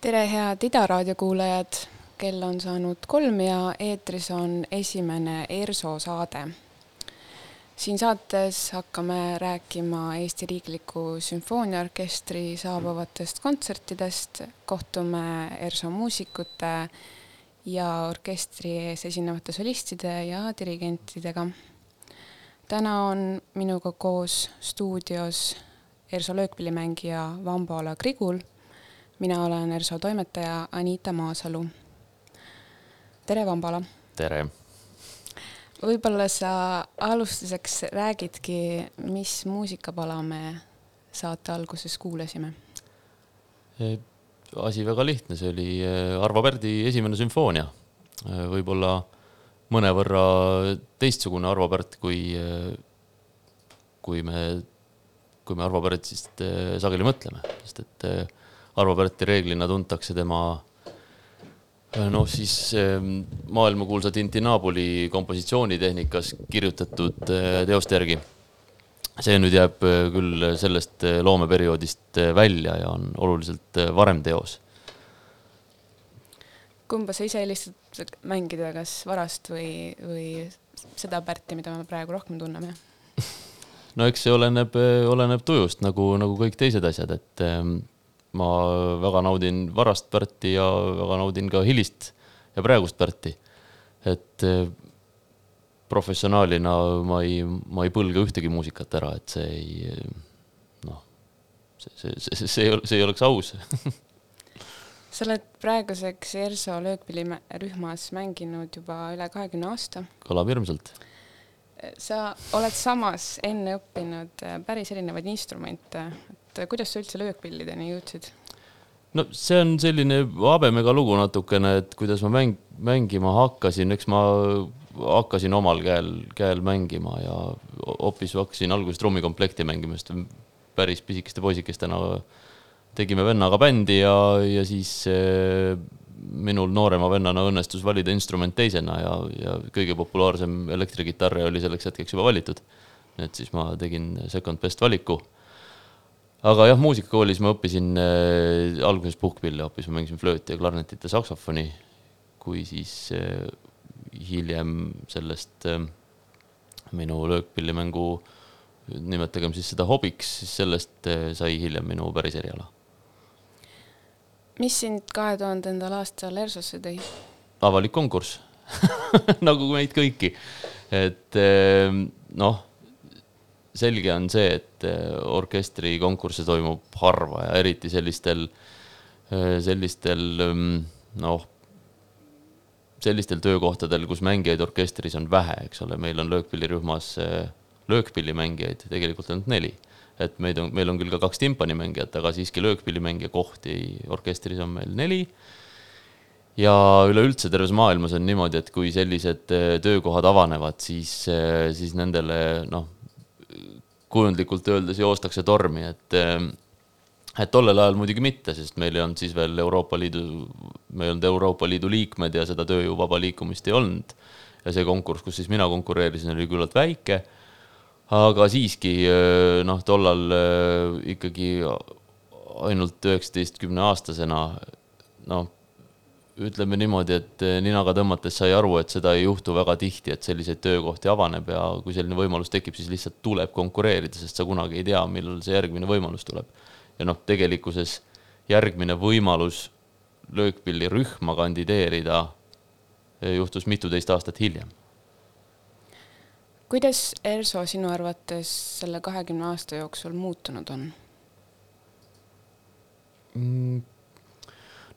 Tere, head Ida raadio kuulajad, kell on saanud kolm ja eetris on esimene ERSO saade. siin saates hakkame rääkima Eesti Riikliku Sümfooniaorkestri saabuvatest kontsertidest, kohtume ERSO muusikute ja orkestri ees esinevate solistide ja dirigentidega. täna on minuga koos stuudios ERSO löökpillimängija Vambola Grigul mina olen ERSO toimetaja Anita Maasalu. tere, Vambala. tere. võib-olla sa alustuseks räägidki, mis muusikapala me saate alguses kuulasime? asi väga lihtne, see oli äh, Arvo Pärdi esimene sümfoonia. Äh, võib-olla mõnevõrra teistsugune Arvo Pärt, kui, kui me, kui me Arvo Pärtsist sageli mõtleme, sest et Arvo Pärti reeglina tuntakse tema noh, siis ehm, maailmakuulsa Tintinabuli kompositsioonitehnikas kirjutatud eh, teoste järgi. see nüüd jääb eh, küll sellest eh, loomeperioodist välja ja on oluliselt varem teos. kumba sa ise eelistad mängida, kas varast või, või seda Pärti, mida me praegu rohkem tunneme? no eks see oleneb, oleneb tujust nagu, nagu kõik teised asjad, et ehm, ma väga naudin varast Pärti ja väga naudin ka hilist ja praegust Pärti. et eh, professionaalina ma ei, ma ei põlga ühtegi muusikat ära, et see ei, noh, see, see, see, see ei, see ei oleks aus sa oled praeguseks ERSO löökpillirühmas mänginud juba üle kahekümne aasta. kõlab hirmsalt. sa oled samas enne õppinud päris erinevaid instrumente, et kuidas sa üldse löökpillideni jõudsid? no see on selline habemega lugu natukene, et kuidas ma mäng, mängima hakkasin, eks ma hakkasin omal käel, käel mängima ja hoopis hakkasin alguses trummikomplekti mängima, sest päris pisikeste poisikestena tegime vennaga bändi ja, ja siis eh, minul noorema vennana õnnestus valida instrument teisena ja, ja kõige populaarsem elektrikitarr oli selleks hetkeks juba valitud. et siis ma tegin second best valiku aga jah, muusikakoolis ma õppisin äh, alguses puhkpilli hoopis, ma mängisin flööti ja klarnetit ja saksofoni. kui siis äh, hiljem sellest äh, minu löökpillimängu, nimetagem siis seda hobiks, siis sellest äh, sai hiljem minu päris eriala. mis sind kahe tuhandendal aastal ERSO-sse tõi? avalik konkurss nagu meid kõiki, et äh, noh selge on see, et äh, orkestrikonkursse toimub harva ja eriti sellistel, äh, sellistel ähm, noh, sellistel töökohtadel, kus mängijaid orkestris on vähe, eks ole, meil on löökpillirühmas äh, löökpillimängijaid tegelikult ainult neli. et meid on, meil on küll ka kaks timpanimängijat, aga siiski löökpillimängija kohti orkestris on meil neli ja üleüldse terves maailmas on niimoodi, et kui sellised töökohad avanevad, siis, siis nendele noh, kujundlikult öeldes joostakse tormi, et ehm, et tollel ajal muidugi mitte, sest meil ei olnud siis veel Euroopa Liidu, me ei olnud Euroopa Liidu liikmed ja seda tööjõu vaba liikumist ei olnud. ja see konkurss, kus siis mina konkureerisin, oli küllalt väike. aga siiski eh, noh, tollal eh, ikkagi ainult üheksateistkümne aastasena noh ütleme niimoodi, et eh, ninaga tõmmates sai aru, et seda ei juhtu väga tihti, et selliseid töökohti avaneb ja kui selline võimalus tekib, siis lihtsalt tuleb konkureerida, sest sa kunagi ei tea, millal see järgmine võimalus tuleb. ja noh, tegelikkuses järgmine võimalus löökpillirühma kandideerida eh, juhtus mituteist aastat hiljem. kuidas ERSO sinu arvates selle kahekümne aasta jooksul muutunud on mm.?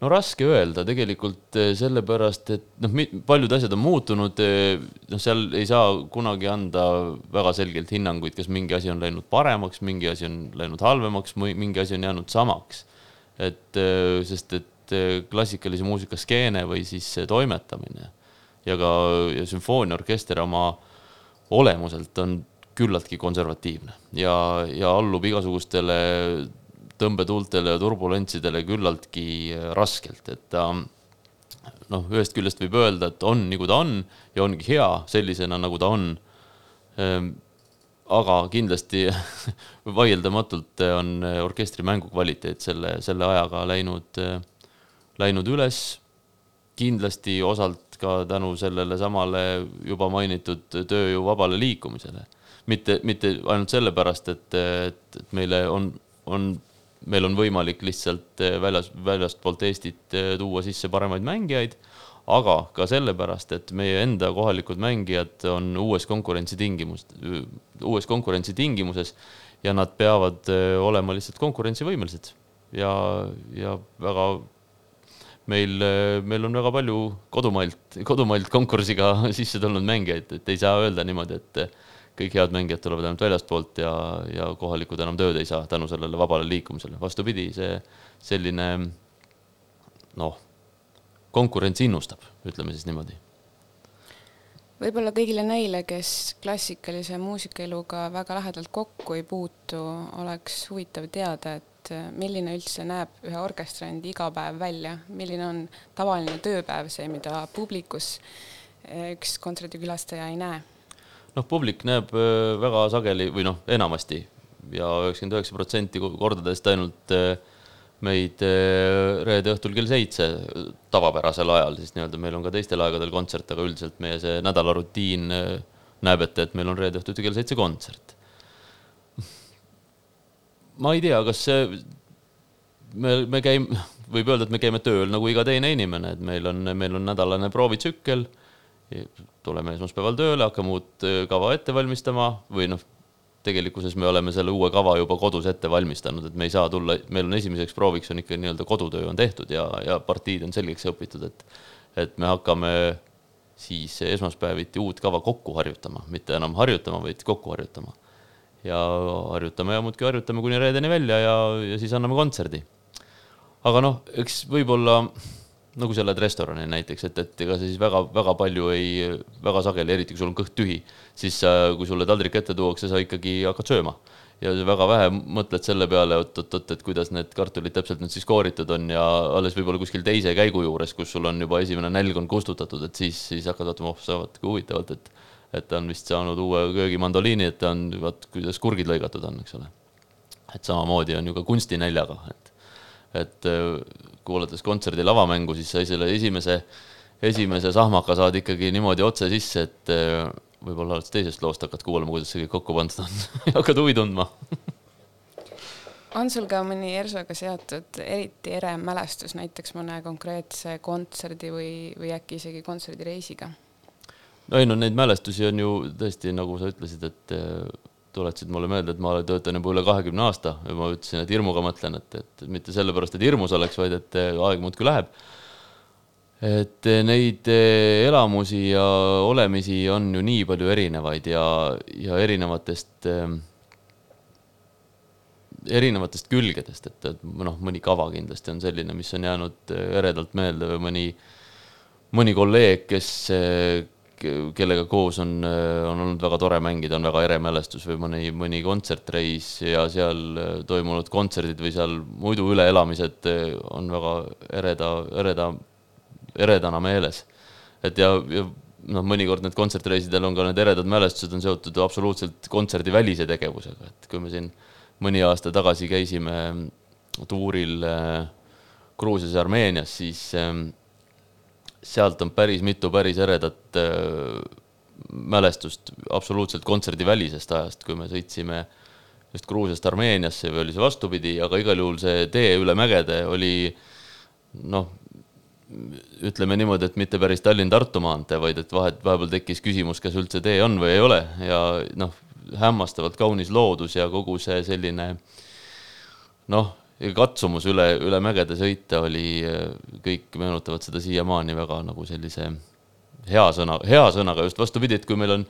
No raske öelda tegelikult eh, sellepärast, et noh, paljud asjad on muutunud. Eh, noh, seal ei saa kunagi anda väga selgelt hinnanguid, kas mingi asi on läinud paremaks, mingi asi on läinud halvemaks, mingi asi on jäänud samaks. et eh, sest, et klassikalise muusika skeene või siis toimetamine ja ka ja sümfooniaorkester oma olemuselt on küllaltki konservatiivne ja, ja allub igasugustele tõmbetuultele ja turbulentsidele küllaltki raskelt, et ta noh, ühest küljest võib öelda, et on nagu ta on ja ongi hea sellisena, nagu ta on ehm, aga kindlasti vaieldamatult on orkestri mängu kvaliteet selle, selle ajaga läinud, läinud üles. kindlasti osalt ka tänu sellele samale juba mainitud tööjõu vabale liikumisele. mitte, mitte ainult sellepärast, et, et, et meile on, on meil on võimalik lihtsalt eh, väljas, väljastpoolt Eestit eh, tuua sisse paremaid mängijaid, aga ka sellepärast, et meie enda kohalikud mängijad on uues konkurentsitingimus, uues konkurentsitingimuses ja nad peavad eh, olema lihtsalt konkurentsivõimelised. Ja, ja väga meil, meil on väga palju kodumailt, kodumailt konkursiga sisse tulnud mängijaid, et ei saa öelda niimoodi, et kõik head mängijad tulevad ainult väljastpoolt ja, ja kohalikud enam tööd ei saa tänu sellele vabale liikumisele. vastupidi, see selline noh, konkurents innustab, ütleme siis niimoodi. võib-olla kõigile neile, kes klassikalise muusikaeluga väga lähedalt kokku ei puutu, oleks huvitav teada, et milline üldse näeb ühe orkestrandi igapäev välja, milline on tavaline tööpäev, see, mida publikus üks kontserdikülastaja ei näe noh, publik näeb äh, väga sageli või noh, enamasti ja üheksakümmend üheksa protsenti kordadest ainult äh, meid äh, reede õhtul kell seitse tavapärasel ajal, siis nii-öelda meil on ka teistel aegadel kontsert, aga üldiselt meie see nädalarutiin näeb ette, et meil on reede õhtuti kell seitse kontsert. ma ei tea, kas see, me, me käime, võib öelda, et me käime tööl nagu iga teine inimene, et meil on, meil on nädalane proovitsükkel tuleme esmaspäeval tööle, hakkame uut äh, kava ette valmistama või noh, tegelikkuses me oleme selle uue kava juba kodus ette valmistanud, et me ei saa tulla, meil on esimeseks prooviks on ikka nii-öelda kodutöö on tehtud ja, ja partiid on selgeks õpitud, et et me hakkame siis esmaspäeviti uut kava kokku harjutama, mitte enam harjutama, vaid kokku harjutama. ja harjutame ja muudkui harjutame kuni reedeni välja ja, ja siis anname kontserdi. aga noh, eks võib-olla nagu sa lähed restorani näiteks, et, et ega sa siis väga-väga palju ei, väga sageli, eriti kui sul on kõht tühi, siis kui sulle taldrik ette tuuakse, sa ikkagi hakkad sööma. ja väga vähe mõtled selle peale, oot-oot-oot, et kuidas need kartulid täpselt nüüd siis kooritud on ja alles võib-olla kuskil teise käigu juures, kus sul on juba esimene nälg on kustutatud, et siis, siis hakkad vaatama, oh sa vaat kui huvitavalt, et et ta on vist saanud uue köögimandoliini, et ta on, vaat kuidas kurgid lõigatud on, eks ole. et samamoodi on ju ka kunstinäljaga, et, et kuulates kontserdi lavamängu, siis sai selle esimese, esimese sahmaka saad ikkagi niimoodi otse sisse, et eh, võib-olla alles teisest loost hakkad kuulama, kuidas see kõik kokku pandud on ja hakkad huvi tundma on sul ka mõni ERSO-ga seotud eriti ere mälestus näiteks mõne konkreetse kontserdi või, või äkki isegi kontserdireisiga? no ei no neid mälestusi on ju tõesti, nagu sa ütlesid, et eh, tuletasid mulle meelde, et ma töötan juba üle kahekümne aasta ja ma ütlesin, et hirmuga mõtlen, et, et mitte sellepärast, et hirmus oleks, vaid et aeg muudkui läheb. et neid elamusi ja olemisi on ju nii palju erinevaid ja, ja erinevatest, erinevatest külgedest, et, et noh, mõni kava kindlasti on selline, mis on jäänud eredalt meelde või mõni, mõni kolleeg, kes kellega koos on, on olnud väga tore mängida, on väga ere mälestus või mõni, mõni kontsertreis ja seal toimunud kontserdid või seal muidu üleelamised on väga ereda, ereda, eredana meeles. et ja, ja noh, mõnikord need kontsertreisidel on ka need eredad mälestused on seotud absoluutselt kontserdivälise tegevusega, et kui me siin mõni aasta tagasi käisime tuuril Gruusias ja Armeenias, siis sealt on päris mitu päris eredat äh, mälestust absoluutselt kontserdivälisest ajast, kui me sõitsime just Gruusiast Armeeniasse või oli see vastupidi, aga igal juhul see tee üle mägede oli noh, ütleme niimoodi, et mitte päris Tallinn-Tartu maantee, vaid et vahet, vahepeal tekkis küsimus, kas üldse tee on või ei ole ja noh, hämmastavalt kaunis loodus ja kogu see selline noh, katsumus üle, üle mägede sõita oli, kõik meenutavad seda siiamaani väga nagu sellise hea sõna, hea sõnaga just vastupidi, et kui meil on,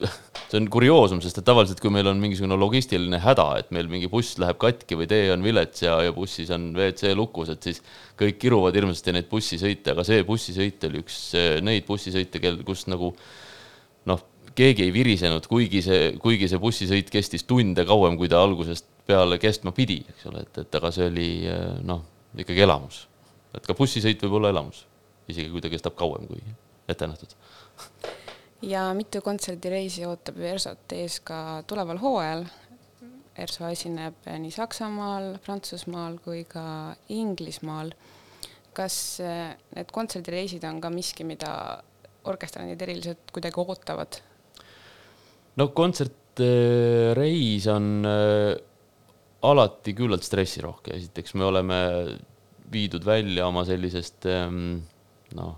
see on kurioosum, sest et tavaliselt, kui meil on mingisugune logistiline häda, et meil mingi buss läheb katki või tee on vilets ja, ja bussis on WC lukus, et siis kõik kiruvad hirmsasti neid bussisõite, aga see bussisõit oli üks neid bussisõite, kel, kus nagu noh, keegi ei virisenud, kuigi see, kuigi see bussisõit kestis tunde kauem, kui ta algusest peale kestma pidi, eks ole, et, et aga see oli noh, ikkagi elamus. et ka bussisõit võib olla elamus, isegi kui ta kestab kauem kui ette nähtud. ja mitu kontserdireisi ootab Versot ees ka tuleval hooajal. Erso esineb nii Saksamaal, Prantsusmaal kui ka Inglismaal. kas eh, need kontserdireisid on ka miski, mida orkestrandid eriliselt kuidagi ootavad? no kontsertreis on äh, alati küllalt stressirohke, esiteks me oleme viidud välja oma sellisest ähm, noh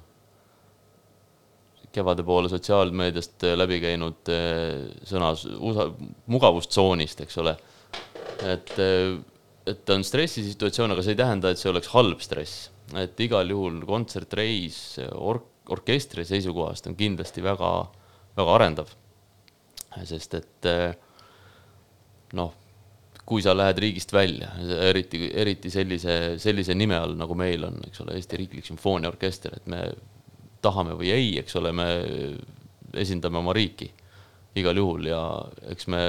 kevade poole sotsiaalmeediast äh, läbi käinud äh, sõnas usa-, mugavustsoonist, eks ole. et, äh, et on stressisituatsioon, aga see ei tähenda, et see oleks halb stress. et igal juhul kontsertreis ork-, orkestri seisukohast on kindlasti väga, väga arendav. sest et noh, kui sa lähed riigist välja, eriti, eriti sellise, sellise nime all, nagu meil on, eks ole, Eesti Riiklik Sümfooniaorkester, et me tahame või ei, eks ole, me esindame oma riiki igal juhul ja eks me,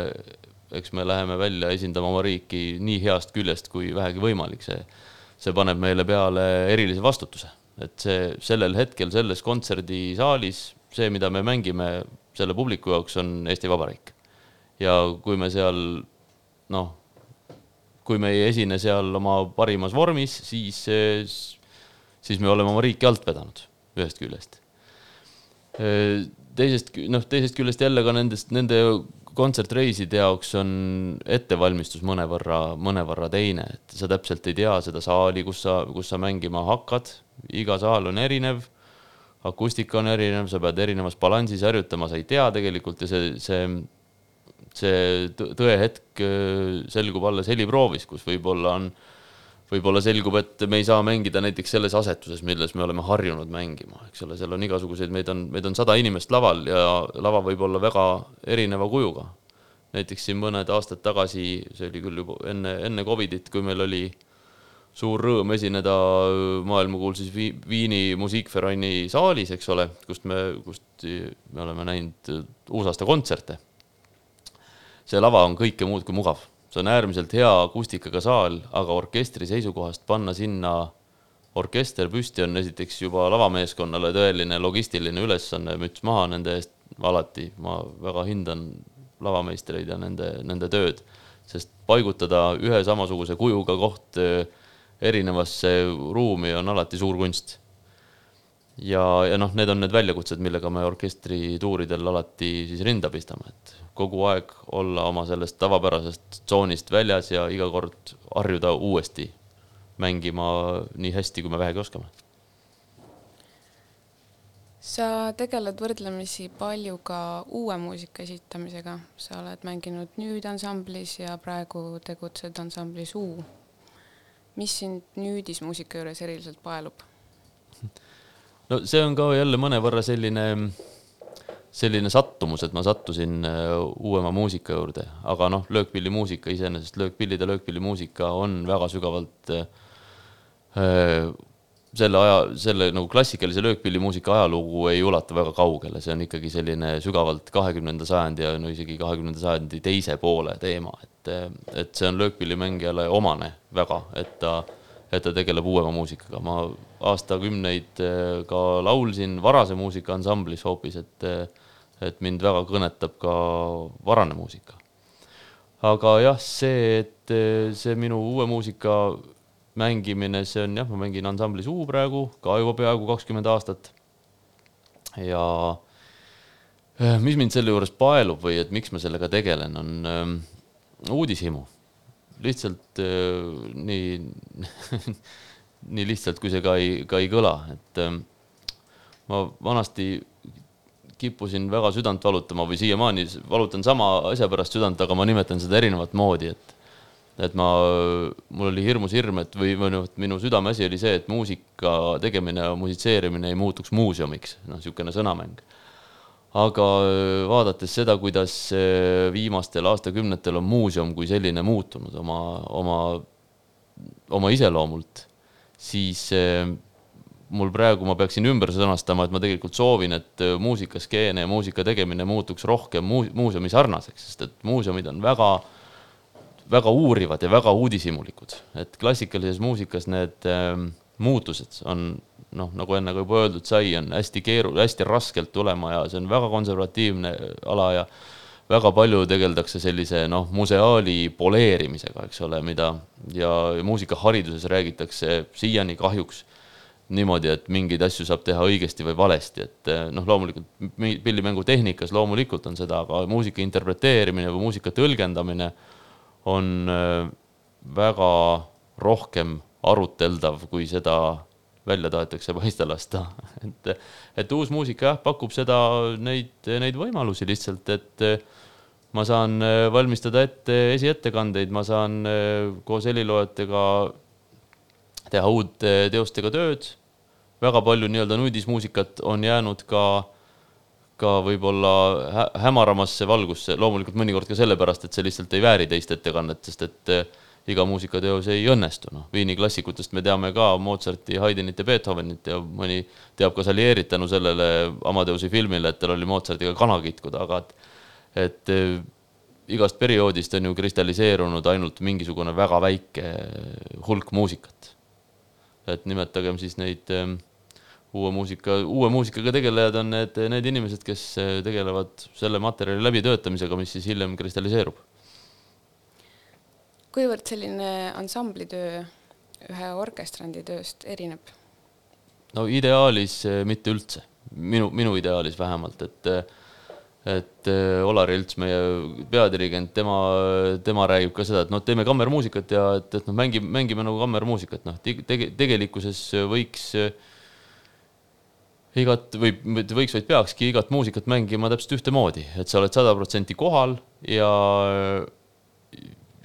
eks me läheme välja esindama oma riiki nii heast küljest kui vähegi võimalik, see, see paneb meile peale erilise vastutuse, et see sellel hetkel selles kontserdisaalis, see, mida me mängime selle publiku jaoks, on Eesti Vabariik. ja kui me seal noh, kui me ei esine seal oma parimas vormis, siis, siis me oleme oma riiki alt vedanud ühest küljest. teisest, noh, teisest küljest jälle ka nendest, nende kontsertreiside jaoks on ettevalmistus mõnevõrra, mõnevõrra teine, et sa täpselt ei tea seda saali, kus sa, kus sa mängima hakkad, iga saal on erinev, akustika on erinev, sa pead erinevas balansis harjutama, sa ei tea tegelikult ja see, see, see tõehetk selgub alles heliproovis, kus võib-olla on võib-olla selgub, et me ei saa mängida näiteks selles asetuses, milles me oleme harjunud mängima, eks ole, seal on igasuguseid, meid on, meid on sada inimest laval ja lava võib olla väga erineva kujuga. näiteks siin mõned aastad tagasi, see oli küll juba enne, enne Covidit, kui meil oli suur rõõm esineda maailmakuulsus Viini musikverani saalis, eks ole, kust me, kust me oleme näinud uusaasta kontserte. See lava on kõike muud kui mugav. See on äärmiselt hea akustikaga saal, aga orkestri seisukohast panna sinna orkester püsti on esiteks juba lavameeskonnale tõeline logistiline ülesanne, müts maha nende eest. Alati, ma väga hindan lavameistreid ja nende, nende tööd, sest paigutada ühe samasuguse kujuga koht eh, erinevasse ruumi on alati suur kunst ja, ja noh, need on need väljakutsed, millega me orkestrituuridel alati siis rinda pistame, et kogu aeg olla oma sellest tavapärasest tsoonist väljas ja iga kord harjuda uuesti mängima nii hästi, kui me vähegi oskame. sa tegeled võrdlemisi palju ka uue muusika esitamisega, sa oled mänginud nüüd ansamblis ja praegu tegutsed ansamblis U. mis sind nüüdismuusika juures eriliselt paelub? No see on ka jälle mõnevõrra selline, selline sattumus, et ma sattusin äh, uuema muusika juurde, aga noh, löökpillimuusika iseenesest, löökpillide löökpillimuusika on väga sügavalt äh, äh, selle aja, selle nagu klassikalise löökpillimuusika ajalugu ei ulatu väga kaugele, see on ikkagi selline sügavalt kahekümnenda sajandi ja no isegi kahekümnenda sajandi teise poole teema, et, et see on löökpillimängijale omane väga, et ta et ta tegeleb uuema muusikaga. ma aastakümneid eh, ka laulsin varase muusika ansamblis hoopis, et, eh, et mind väga kõnetab ka varane muusika. aga jah, see, et eh, see minu uue muusika mängimine, see on jah, ma mängin ansamblis U praegu ka juba peaaegu kakskümmend aastat. ja mis mind selle juures paelub või et miks ma sellega tegelen, on ähm, uudishimu lihtsalt äh, nii nii lihtsalt, kui see ka ei, ka ei kõla, et äh, ma vanasti kippusin väga südant valutama või siiamaani valutan sama asja pärast südant, aga ma nimetan seda erinevat moodi, et et ma, mul oli hirmus hirm, et või, või noh, et minu südameasi oli see, et muusika tegemine ja musitseerimine ei muutuks muuseumiks, noh, niisugune sõnamäng. Aga äh, vaadates seda, kuidas äh, viimastel aastakümnetel on muuseum kui selline muutunud oma, oma, oma iseloomult, siis äh, mul praegu, ma peaksin ümber sõnastama, et ma tegelikult soovin, et muusikaskeene ja muusika tegemine muutuks rohkem muu-, muuseumi sarnaseks, sest et muuseumid on väga väga uurivad ja väga uudishimulikud, et klassikalises muusikas need muutused on noh, nagu enne ka juba öeldud sai, on hästi keeru-, hästi raskelt tulema ja see on väga konservatiivne ala ja väga palju tegeldakse sellise noh, museaali poleerimisega, eks ole, mida ja muusikahariduses räägitakse siiani kahjuks niimoodi, et mingeid asju saab teha õigesti või valesti, et eh, noh, loomulikult pillimängu tehnikas loomulikult on seda, aga muusika interpreteerimine või muusika tõlgendamine on äh, väga rohkem aruteldav, kui seda välja tahetakse paista lasta. et, et uus muusika jah, pakub seda, neid, neid võimalusi lihtsalt, et äh, ma saan äh, valmistada ette esiettekandeid, ma saan koos heliloojatega teha uute teostega tööd. väga palju nii-öelda nuudismuusikat on jäänud ka ka võib-olla hä hämaramasse valgusse, loomulikult mõnikord ka sellepärast, et see lihtsalt ei vääri teist ettekannet, sest et eh, iga muusikateos ei õnnestu, noh, Viini klassikutest me teame ka Mozarti, Haydnit ja Beethovenit ja mõni teab ka Salierit tänu sellele Amadeusi filmile, et tal oli Mozartiga kana kitkuda, aga et et eh, igast perioodist on ju kristalliseerunud ainult mingisugune väga väike hulk muusikat. et nimetagem siis neid äh, uue muusika, uue muusikaga tegelejad on need, need inimesed, kes eh, tegelevad selle materjali läbitöötamisega, mis siis hiljem kristalliseerub. Kuivõrd selline ansamblitöö ühe orkestrandi tööst erineb? no ideaalis eh, mitte üldse, minu, minu ideaalis vähemalt, et et eh, Olari Ilts, meie peadirigent, tema, tema räägib ka seda, et noh, teeme kammermuusikat ja et, et noh, mängime, mängime nagu kammermuusikat, noh, tege-, tegelikkuses võiks igat või võiks, vaid peakski igat muusikat mängima täpselt ühtemoodi, et sa oled sada protsenti kohal ja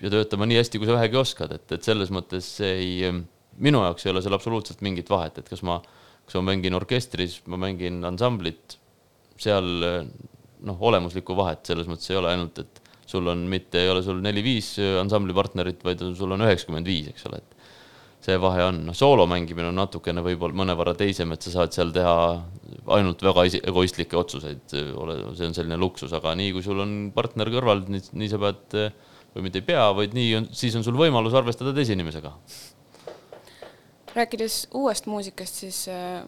ja töötama nii hästi, kui sa vähegi oskad, et, et selles mõttes ei, minu jaoks ei ole seal absoluutselt mingit vahet, et kas ma, kas ma mängin orkestris, ma mängin ansamblit, seal noh, olemuslikku vahet selles mõttes ei ole, ainult et sul on mitte, ei ole sul neli-viis ansamblipartnerit, vaid sul on üheksakümmend viis, eks ole, et see vahe on, noh, soolo mängimine on natukene võib-olla mõnevõrra teisem, et sa saad seal teha ainult väga egoistlikke otsuseid, ole, see on selline luksus, aga nii kui sul on partner kõrval, nii, sa pead või mitte ei pea, vaid nii on, siis on sul võimalus arvestada teise inimesega. rääkides uuest muusikast, siis äh,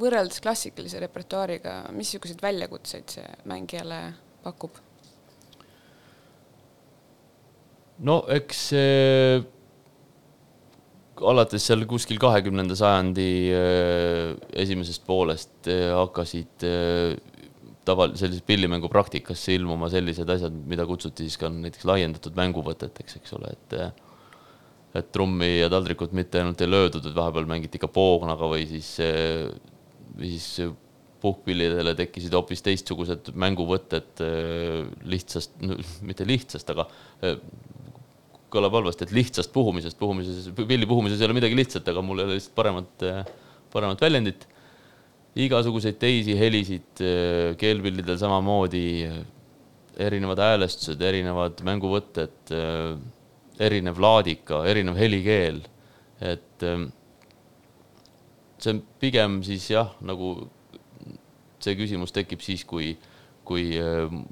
võrreldes klassikalise repertuaariga, missuguseid väljakutseid see mängijale pakub? no eks see alates seal kuskil kahekümnenda sajandi äh, esimesest poolest äh, hakkasid taval-, sellises pillimängu praktikasse ilmuma sellised asjad, mida kutsuti siis ka näiteks laiendatud mänguvõteteks, eks ole, et et trummi ja taldrikut mitte ainult ei löödud, et vahepeal mängiti ka poognaga või siis, või siis puhkpillidele tekkisid hoopis teistsugused mänguvõtted lihtsast, mitte lihtsast, aga kõlab halvasti, et lihtsast puhumisest, puhumises, pilli puhumises ei ole midagi lihtsat, aga mul ei ole lihtsalt paremat, paremat väljendit. Igasuguseid teisi helisid, keelpillidel samamoodi, erinevad häälestused, erinevad mänguvõtted, erinev laadika, erinev helikeel, et see on pigem siis jah, nagu see küsimus tekib siis, kui, kui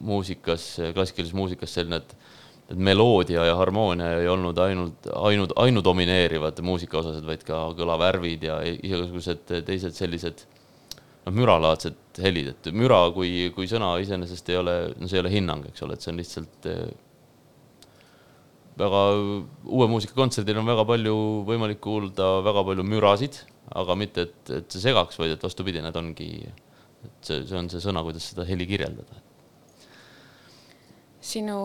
muusikas, klassikalises muusikas selline, et et meloodia ja harmoonia ei olnud ainult, ainult, ainudomineerivad muusikaosased, vaid ka kõlavärvid ja igasugused teised sellised noh, müralaadsed helid, et müra kui, kui sõna iseenesest ei ole, no see ei ole hinnang, eks ole, et see on lihtsalt eh, väga, uue muusika kontserdil on väga palju võimalik kuulda väga palju mürasid, aga mitte, et, et see segaks, vaid et vastupidi, need ongi, et see, see on see sõna, kuidas seda heli kirjeldada. Sinu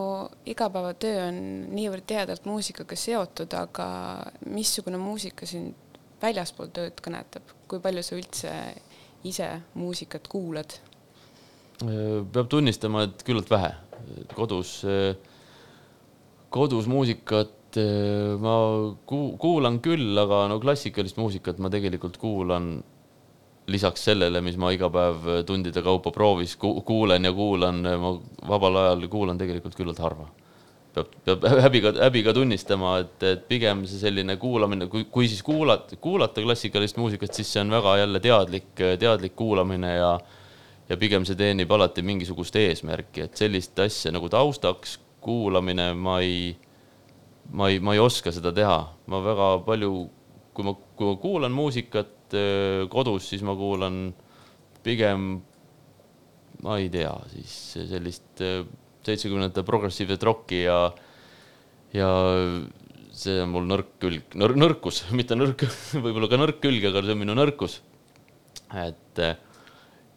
igapäevatöö on niivõrd tihedalt muusikaga seotud, aga missugune muusika sind väljaspool tööd kõnetab, kui palju sa üldse ise muusikat kuulad? peab tunnistama, et küllalt vähe. kodus, kodus muusikat ma ku-, kuulan küll, aga no klassikalist muusikat ma tegelikult kuulan lisaks sellele, mis ma iga päev tundide kaupa proovis ku kuulen ja kuulan, ma vabal ajal kuulan tegelikult küllalt harva. Peab, peab häbiga, häbiga tunnistama, et, et pigem see selline kuulamine, kui, kui siis kuulata, kuulata klassikalist muusikat, siis see on väga jälle teadlik, teadlik kuulamine ja ja pigem see teenib alati mingisugust eesmärki, et sellist asja nagu taustaks kuulamine ma ei, ma ei, ma ei oska seda teha, ma väga palju, kui ma, kui ma kuulan muusikat kodus, siis ma kuulan pigem, ma ei tea, siis sellist seitsmekümnendate progressiivset rokki ja, ja see on mul nõrk külg, nõrkus, mitte nõrk, võib-olla ka nõrk külg, aga see on minu nõrkus. et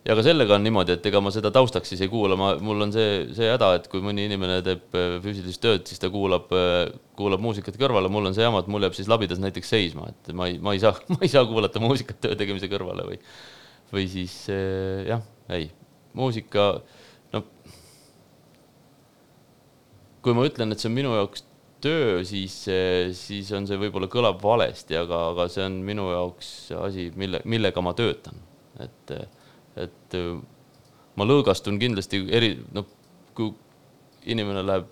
ja ka sellega on niimoodi, et ega ma seda taustaks siis ei kuula, ma, mul on see, see häda, et kui mõni inimene teeb äh, füüsilist tööd, siis ta kuulab, äh, kuulab muusikat kõrvale, mul on see jama, et mul jääb siis labidas näiteks seisma, et ma ei, ma ei saa, ma ei saa kuulata muusikat töö tegemise kõrvale või, või siis äh, jah, ei, muusika, no kui ma ütlen, et see on minu jaoks töö, siis, siis on see võib-olla kõlab valesti, aga, aga see on minu jaoks asi, mille, millega ma töötan, et et äh, ma lõõgastun kindlasti eri, noh, kui inimene läheb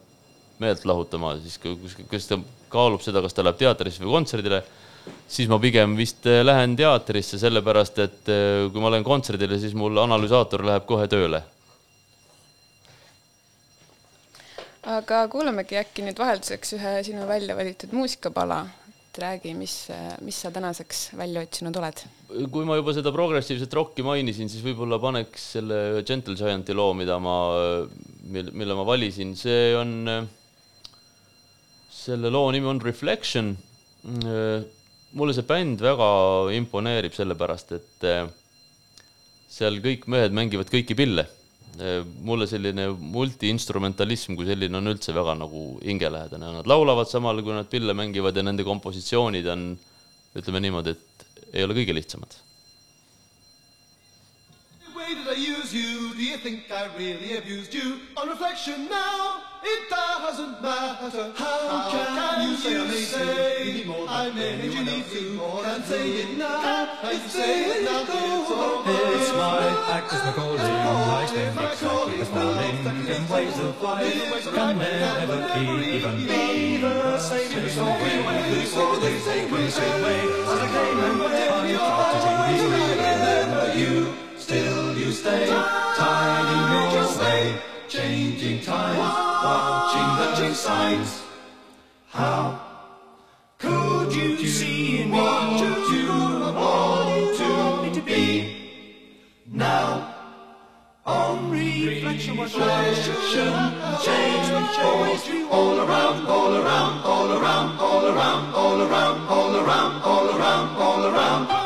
meelt lahutama, siis kas ta kaalub seda, kas ta läheb teatrisse või kontserdile, siis ma pigem vist äh, lähen teatrisse, sellepärast et kui ma lähen kontserdile, siis mul analüsaator läheb kohe tööle. Aga kuulamegi äkki nüüd vahelduseks ühe sinu välja valitud muusikapala et räägi, mis, mis sa tänaseks välja otsinud oled? kui ma juba seda progressiivset rocki mainisin, siis võib-olla paneks selle Gentle Giant'i loo, mida ma, mille ma valisin, see on, selle loo nimi on Reflection. mulle see bänd väga imponeerib, sellepärast et seal kõik mehed mängivad kõiki pille mulle selline multiinstrumentalism kui selline on üldse väga nagu hingelähedane, nad laulavad samal, kui nad pille mängivad ja nende kompositsioonid on, ütleme niimoodi, et ei ole kõige lihtsamad. Think I really abused you? On reflection now, it doesn't matter. How, How can, can you say, you say I made you need to? Can't say it now. I say it now. It's my act as calling. I stand exactly the falling in ways of life can never even be the same same way. The same way, the same way as I came and went. I tried you stay, tied in your way, changing times, watching the signs. How could you see me what you want to be now? On reflection, reflection, change, change, all around, all around, all around, all around, all around, all around, all around, all around.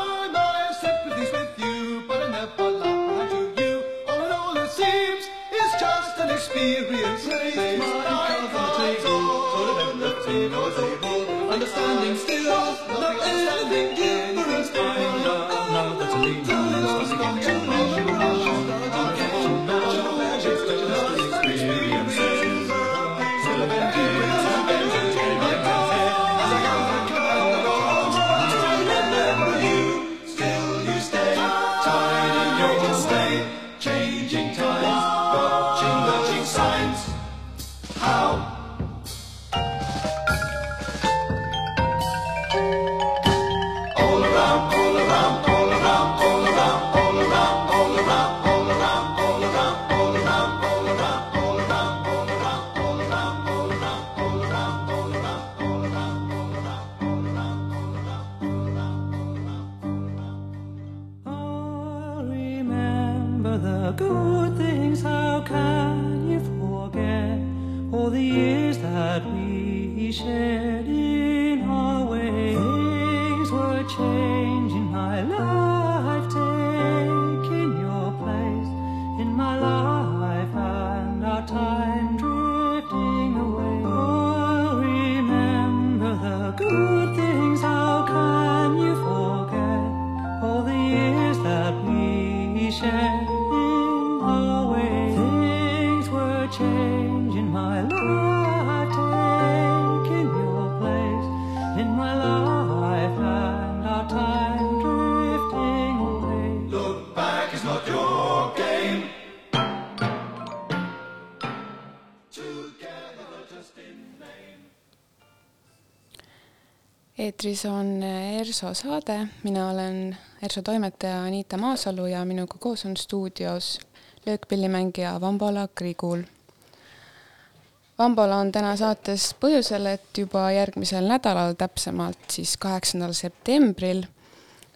experience raised my the. Understanding still, not everything. change in my life, taking your place in my life, and our time drifting away. Look back is not your game. eetris on äh, ERSO saade, mina olen ERSO toimetaja Anita Maasalu ja minuga koos on stuudios löökpillimängija Vambola Krigul Vambola on täna saates põhjusel, et juba järgmisel nädalal, täpsemalt siis kaheksandal septembril,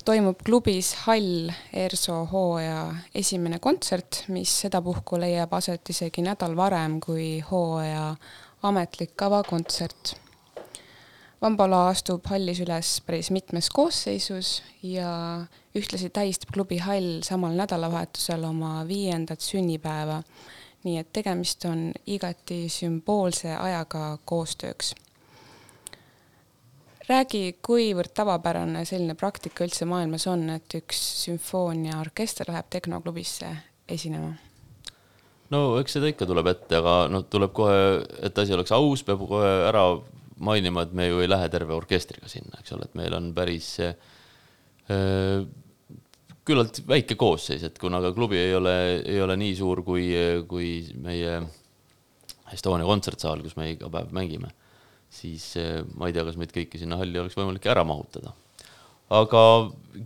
toimub klubis Hall ERSO hooaja esimene kontsert, mis sedapuhku leiab aset isegi nädal varem kui hooaja ametlik avakontsert Vambala astub hallis üles päris mitmes koosseisus ja ühtlasi tähistab klubi hall samal nädalavahetusel oma viiendat sünnipäeva. Nii et tegemist on igati sümboolse ajaga koostööks. räägi, kuivõrd tavapärane selline praktika üldse maailmas on, et üks sümfooniaorkester läheb tehnoklubisse esinema? no eks seda ikka tuleb ette, aga noh, tuleb kohe, et asi oleks aus, peab kohe ära mainima, et me ju ei lähe terve orkestriga sinna, eks ole, et meil on päris äh, küllalt väike koosseis, et kuna ka klubi ei ole, ei ole nii suur kui, kui meie Estonia kontsertsaal, kus me iga päev mängime, siis äh, ma ei tea, kas meid kõiki sinna halli oleks võimalik ära mahutada. aga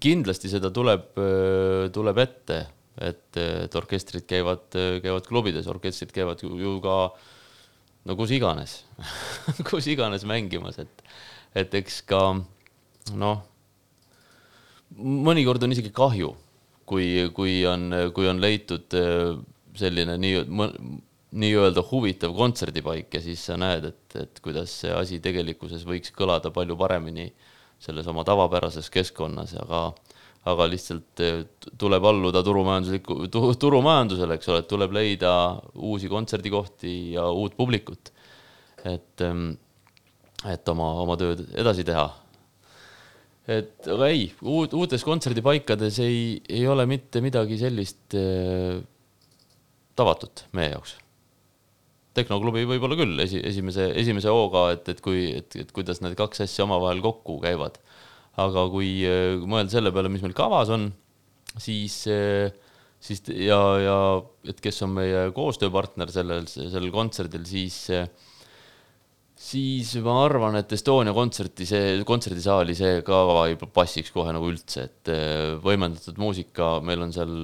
kindlasti seda tuleb, äh, tuleb ette, et, et orkestrid käivad, käivad klubides, orkestrid käivad ju, ka no kus iganes kus iganes mängimas, et, et eks ka noh, mõnikord on isegi kahju, kui, kui on, kui on leitud äh, selline nii, nii-öelda huvitav kontserdipaik ja siis sa näed, et, et kuidas see asi tegelikkuses võiks kõlada palju paremini selles oma tavapärases keskkonnas, aga aga lihtsalt eh, tuleb alluda turumajandusliku, turumajandusele, eks ole, et tuleb leida uusi kontserdikohti ja uut publikut. et, ehm, et oma, oma tööd edasi teha. Et aga ei, uut, uutes kontserdipaikades ei, ei ole mitte midagi sellist äh, tavatut meie jaoks. tehnoklubi võib-olla küll esi, esimese, esimese hooga, et, et kui, et, et kuidas need kaks asja omavahel kokku käivad aga kui äh, mõelda selle peale, mis meil kavas on, siis, äh, siis ja, ja et kes on meie koostööpartner sellel, sellel kontserdil, siis, äh, siis ma arvan, et Estonia kontserti, see kontserdisaali see kava ei passiks kohe nagu üldse, et võimendatud muusika, meil on seal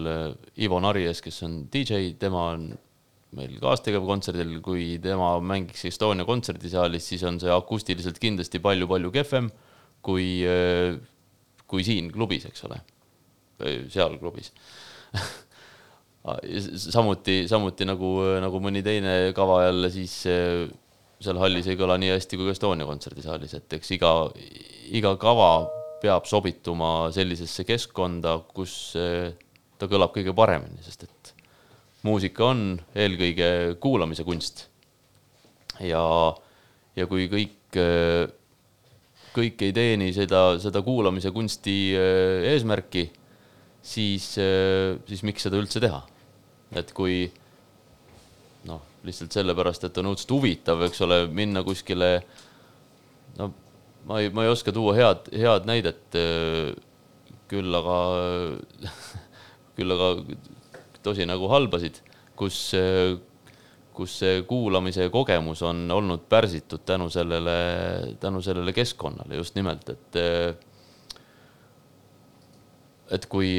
Ivo Narjes, kes on DJ, tema on meil kaastegev kontserdil, kui tema mängiks Estonia kontserdisaalis, siis on see akustiliselt kindlasti palju-palju kehvem kui, äh, kui siin klubis, eks ole, seal klubis. Samuti, samuti nagu, nagu mõni teine kava jälle siis äh, seal hallis ei kõla nii hästi kui Estonia kontserdisaalis, et eks iga, iga kava peab sobituma sellisesse keskkonda, kus ta kõlab kõige paremini, sest et muusika on eelkõige kuulamise kunst. ja, ja kui kõik kõik ei teeni seda, seda kuulamise kunsti äh, eesmärki, siis, äh, siis miks seda üldse teha? et kui noh, lihtsalt sellepärast, et on õudselt huvitav, eks ole, minna kuskile, no ma ei, ma ei oska tuua head, head näidet, küll aga, küll aga tosi nagu halbasid, kus kus see kuulamise kogemus on olnud pärsitud tänu sellele, tänu sellele keskkonnale just nimelt, et et kui,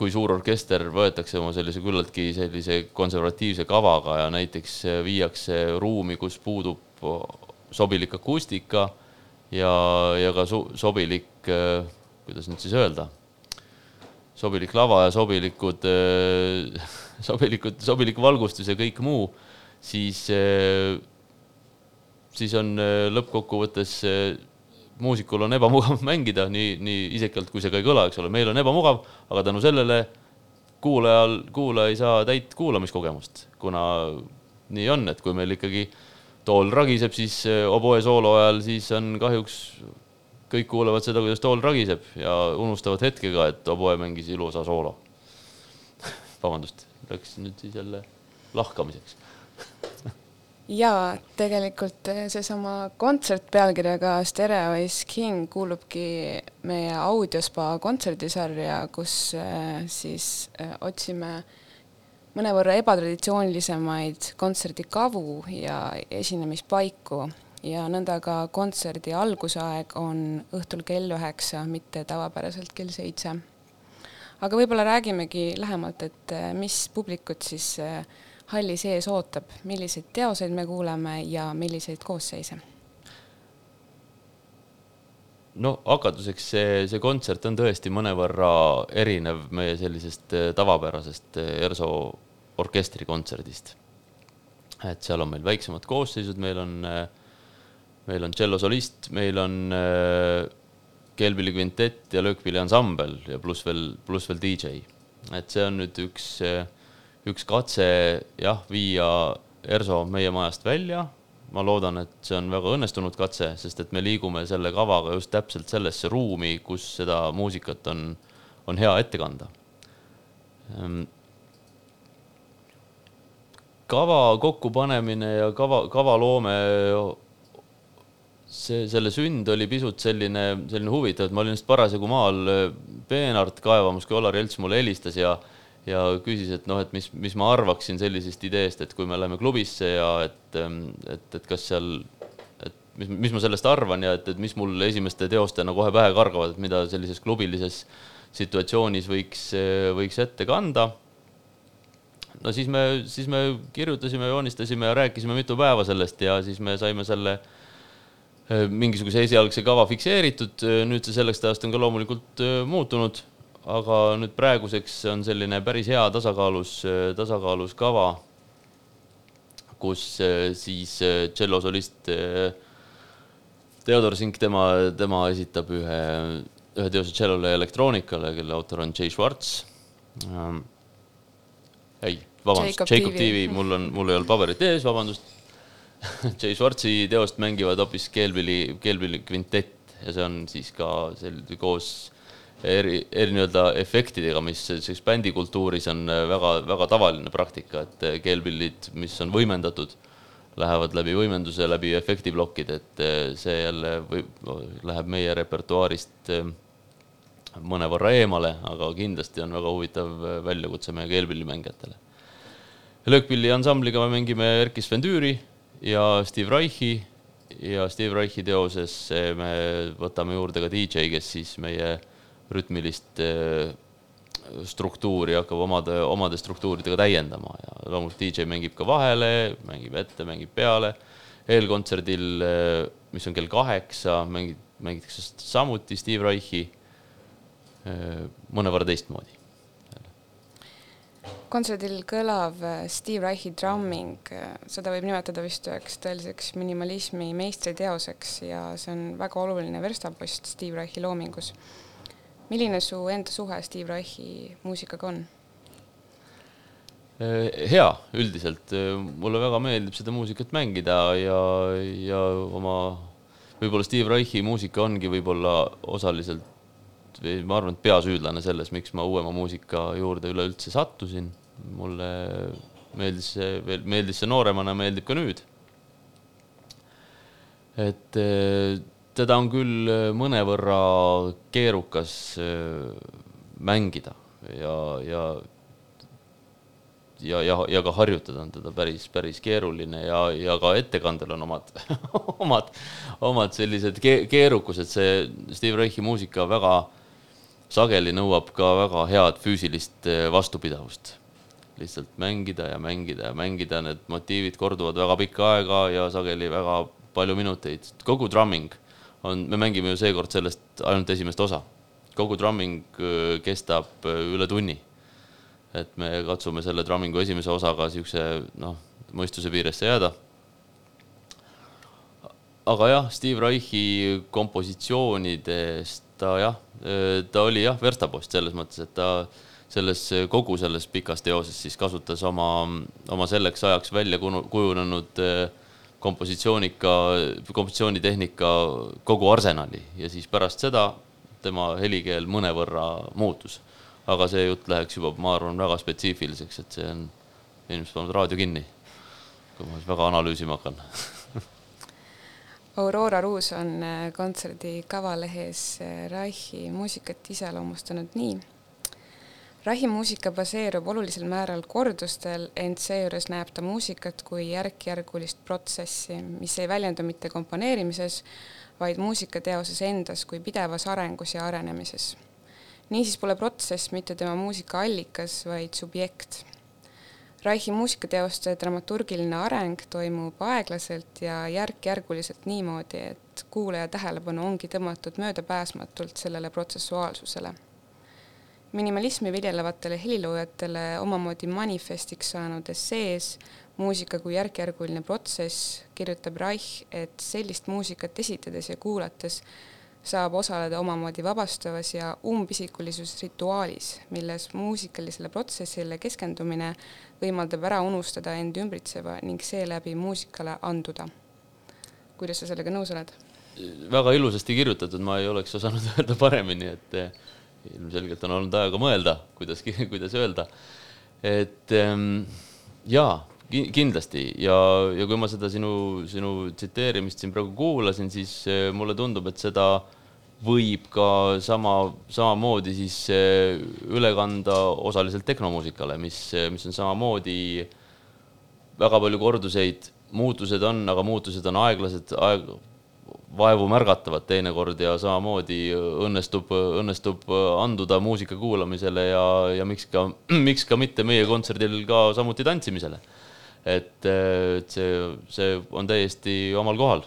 kui suur orkester võetakse oma sellise küllaltki sellise konservatiivse kavaga ja näiteks viiakse ruumi, kus puudub sobilik akustika ja, ja ka sobilik, kuidas nüüd siis öelda, sobilik lava ja sobilikud sobilikud, sobilik valgustus ja kõik muu, siis, eh, siis on eh, lõppkokkuvõttes eh, muusikul on ebamugav mängida, nii, nii isekalt kui see ka ei kõla, eks ole, meil on ebamugav, aga tänu sellele kuulajal, kuulaja ei saa täit kuulamiskogemust, kuna nii on, et kui meil ikkagi tool ragiseb, siis oboe soolo ajal, siis on kahjuks kõik kuulevad seda, kuidas tool ragiseb ja unustavad hetkega, et oboe mängis ilusa soolo. Vabandust läks nüüd siis jälle lahkamiseks jaa, tegelikult eh, seesama kontsert pealkirjaga Stereo is King kuulubki meie audiospa kontserdisarja, kus eh, siis eh, otsime mõnevõrra ebatraditsioonilisemaid kontserdikavu ja esinemispaiku ja nõnda ka kontserdi algusaeg on õhtul kell üheksa, mitte tavapäraselt kell seitse. aga võib-olla räägimegi lähemalt, et mis publikut siis äh, halli sees ootab, milliseid teoseid me kuuleme ja milliseid koosseise? no hakatuseks see, see kontsert on tõesti mõnevõrra erinev meie sellisest äh, tavapärasest ERSO orkestrikontserdist. et seal on meil väiksemad koosseisud, meil on äh, meil on tšellosolist, meil on keelpilli kvintett ja löökpilli ansambel ja pluss veel, pluss veel DJ. et see on nüüd üks, äh, üks katse jah, viia ERSO meie majast välja. ma loodan, et see on väga õnnestunud katse, sest et me liigume selle kavaga just täpselt sellesse ruumi, kus seda muusikat on, on hea ette kanda ehm, kava kokkupanemine ja kava, kavaloome see, selle sünd oli pisut selline, selline huvitav, et ma olin just parasjagu maal peenart kaevamas, kui Olar Jelts mulle helistas ja ja küsis, et noh, et mis, mis ma arvaksin sellisest ideest, et kui me läheme klubisse ja et, ähm, et, et kas seal, et mis, mis ma sellest arvan ja et, et mis mul esimeste teostena kohe pähe kargavad, et mida sellises klubilises situatsioonis võiks, äh, võiks ette kanda. no siis me, siis me kirjutasime, joonistasime ja rääkisime mitu päeva sellest ja siis me saime selle äh, mingisuguse esialgse kava fikseeritud, nüüd see selleks ajast on ka loomulikult äh, muutunud, aga nüüd praeguseks on selline päris hea tasakaalus, tasakaalus kava, kus siis tšellosolist Theodor Sink, tema, tema esitab ühe, ühe teose tšellole ja elektroonikale, kelle autor on Jay Schwartz ähm,. ei, vabandust, Jacob TV, mul on, mul ei olnud paberit ees, vabandust Jay Schwartzi teost mängivad hoopis keelpilli, keelpilli kvintett ja see on siis ka sel-, koos eri, eri nii-öelda efektidega, mis sellises bändikultuuris on väga, väga tavaline praktika, et keelpillid, mis on võimendatud, lähevad läbi võimenduse, läbi efektiplokkide, et see jälle või läheb meie repertuaarist mõnevõrra eemale, aga kindlasti on väga huvitav väljakutse meie keelpillimängijatele. löökpilli ansambliga me mängime Erkki Svendüüri ja Steve Reichi ja Steve Reichi teoses me võtame juurde ka DJ, kes siis meie rütmilist eh, struktuuri hakkab omade, omade struktuuridega täiendama ja loomulikult DJ mängib ka vahele, mängib ette, mängib peale. eelkontserdil, eh, mis on kell kaheksa, mängib, mängitakse samuti Steve Reichi eh, mõnevõrra teistmoodi kontserdil kõlav Steve Reichi drumming, seda võib nimetada vist üheks tõeliseks minimalismi meistriteoseks ja see on väga oluline verstapost Steve Reichi loomingus. Milline su enda suhe Steve Reichi muusikaga on? Äh, hea üldiselt, mulle väga meeldib seda muusikat mängida ja, ja oma, võib-olla Steve Reichi muusika ongi võib-olla osaliselt või ma arvan, et peasüüdlane selles, miks ma uuema muusika juurde üleüldse sattusin mulle meeldis see meeldis see nooremana, meeldib ka nüüd. et eh, teda on küll mõnevõrra keerukas eh, mängida ja, ja ja, ja, ja ka harjutada on teda päris, päris keeruline ja, ja ka ettekandel on omad omad, omad sellised keerukused, see Steve Reichi muusika väga sageli nõuab ka väga head füüsilist eh, vastupidavust. Lihtsalt mängida ja mängida ja mängida, need motiivid korduvad väga pikka aega ja sageli väga palju minuteid. kogu drumming on, me mängime ju seekord sellest ainult esimest osa. kogu drumming äh, kestab äh, üle tunni. et me katsume selle drummingu esimese osaga siukse noh, mõistuse piiresse jääda. aga jah, Steve Reichi kompositsioonidest ta jah, äh, ta oli jah, verstapost selles mõttes, et ta selles, kogu selles pikas teoses siis kasutas oma, oma selleks ajaks välja kujunenud eh, kompositsioonika, kompositsioonitehnika kogu arsenali ja siis pärast seda tema helikeel mõnevõrra muutus. aga see jutt läheks juba, ma arvan, väga spetsiifiliseks, et see on, inimesed panevad raadio kinni, kui ma väga analüüsima hakkan Aurora Ruus on eh, kontserdi kavalehes eh, Reichi muusikat iseloomustanud nii rahimuusika baseerub olulisel määral kordustel, ent seejuures näeb ta muusikat kui järk-järgulist protsessi, mis ei väljendu mitte komponeerimises, vaid muusikateoses endas kui pidevas arengus ja arenemises. niisiis pole protsess mitte tema muusika allikas, vaid subjekt. Raihi muusikateoste dramaturgiline areng toimub aeglaselt ja järk-järguliselt niimoodi, et kuulaja tähelepanu ongi tõmmatud möödapääsmatult sellele protsessuaalsusele minimalismi viljelevatele heliloojatele omamoodi manifestiks saanud essees Muusika kui järk-järguline protsess kirjutab Reich, et sellist muusikat esitades ja kuulates saab osaleda omamoodi vabastavas ja umbisikulisus rituaalis, milles muusikalisele protsessile keskendumine võimaldab ära unustada end ümbritseva ning seeläbi muusikale anduda. kuidas sa sellega nõus oled? väga ilusasti kirjutatud, ma ei oleks osanud öelda paremini, et ilmselgelt on olnud aega mõelda, kuidas, kuidas öelda. et ähm, jaa, kindlasti ja, ja kui ma seda sinu, sinu tsiteerimist siin praegu kuulasin, siis äh, mulle tundub, et seda võib ka sama, samamoodi siis äh, üle kanda osaliselt tehnomuusikale, mis, mis on samamoodi väga palju korduseid, muutused on, aga muutused on aeglased, aeg, vaevu märgatavad teinekord ja samamoodi õnnestub, õnnestub anduda muusika kuulamisele ja, ja miks ka, miks ka mitte meie kontserdil ka samuti tantsimisele. et, et see, see on täiesti omal kohal.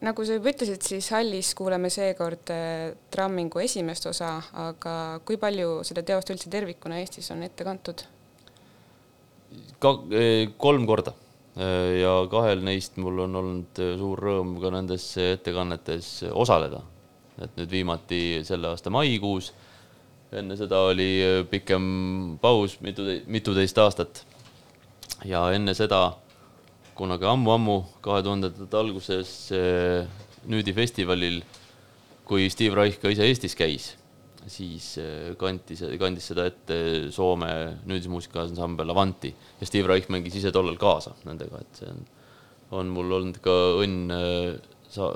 nagu sa juba ütlesid, siis hallis kuuleme seekord eh, Trammingu esimest osa, aga kui palju seda teost üldse tervikuna Eestis on ette kantud? ka eh, kolm korda Äh, ja kahel neist mul on olnud äh, suur rõõm ka nendes ettekannetes osaleda. et nüüd viimati selle aasta maikuus. enne seda oli äh, pikem paus, mitu, mituteist aastat. ja enne seda kunagi ammu-ammu, kahe tuhandendate alguses Nüüdi festivalil, kui Steve Reich ka ise Eestis käis siis äh, kantis, kandis seda ette Soome nüüdismuusikaansambel Avanti ja Steve Reich mängis ise tollal kaasa nendega, et see on, on mul olnud ka õnn äh, sa-,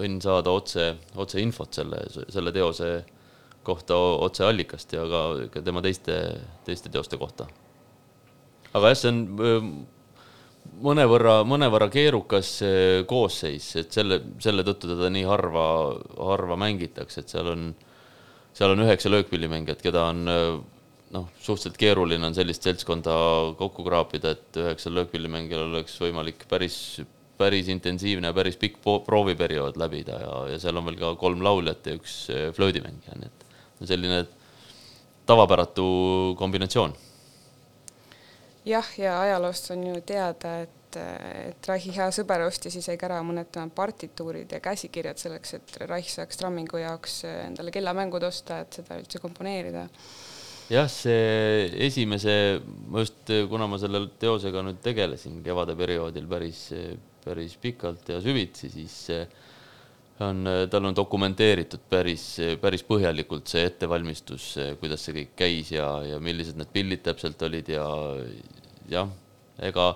õnn saada otse, otseinfot selle, selle teose kohta otseallikast ja ka, ka tema teiste, teiste teoste kohta. aga jah, see on äh, mõnevõrra, mõnevõrra keerukas koosseis, et selle, selle tõttu teda nii harva, harva mängitakse, et seal on seal on üheksa löökpillimängijat, keda on noh, suhteliselt keeruline on sellist seltskonda kokku kraapida, et üheksal löökpillimängijal oleks võimalik päris, päris intensiivne ja päris pikk prooviperiood läbida ja, ja seal on veel ka kolm lauljat ja üks flöödimängija, nii et selline tavapäratu kombinatsioon. jah, ja ajaloost on ju teada, et et, et Raihi hea sõber ostis isegi ära mõned tema partituurid ja käsikirjad selleks, et Raih saaks trammingu jaoks endale kellamängud osta, et seda üldse komponeerida. jah, see esimese, ma just, kuna ma selle teosega nüüd tegelesin kevade perioodil päris, päris pikalt ja süvitsi, siis on, tal on dokumenteeritud päris, päris põhjalikult see ettevalmistus, kuidas see kõik käis ja, ja millised need pillid täpselt olid ja jah, ega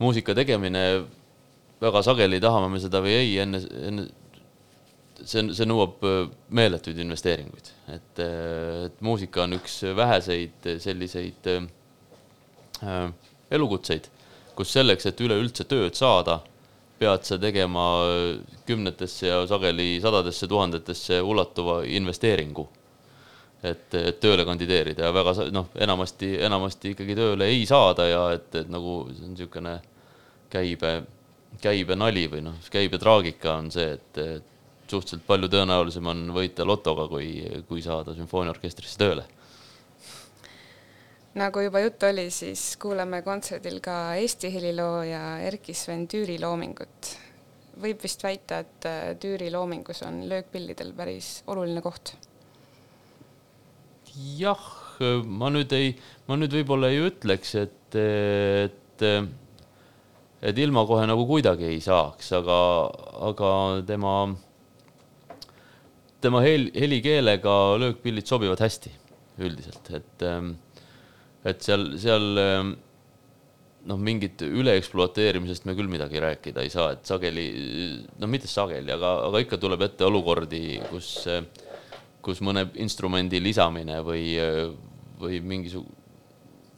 muusika tegemine, väga sageli tahame me seda või ei, enne, enne see, see nõuab äh, meeletuid investeeringuid, et, äh, et muusika on üks väheseid selliseid äh, elukutseid, kus selleks, et üleüldse tööd saada, pead sa tegema kümnetesse ja sageli sadadesse tuhandetesse ulatuva investeeringu. Et, et tööle kandideerida ja väga noh, enamasti, enamasti ikkagi tööle ei saada ja et, et nagu see on niisugune käibe, käibenali või noh, käibetraagika on see, et suhteliselt palju tõenäolisem on võita lotoga, kui, kui saada sümfooniaorkestrisse tööle. nagu juba juttu oli, siis kuulame kontserdil ka Eesti helilooja Erkki-Sven Tüüri loomingut. võib vist väita, et äh, Tüüri loomingus on löökpillidel päris oluline koht? Jah, ma nüüd ei, ma nüüd võib-olla ei ütleks, et, et et ilma kohe nagu kuidagi ei saaks, aga, aga tema, tema hel-, helikeelega löökpillid sobivad hästi üldiselt, et, et seal, seal noh, mingit üleekspluateerimisest me küll midagi rääkida ei saa, et sageli, no mitte sageli, aga, aga ikka tuleb ette olukordi, kus, kus mõne instrumendi lisamine või, või mingisugune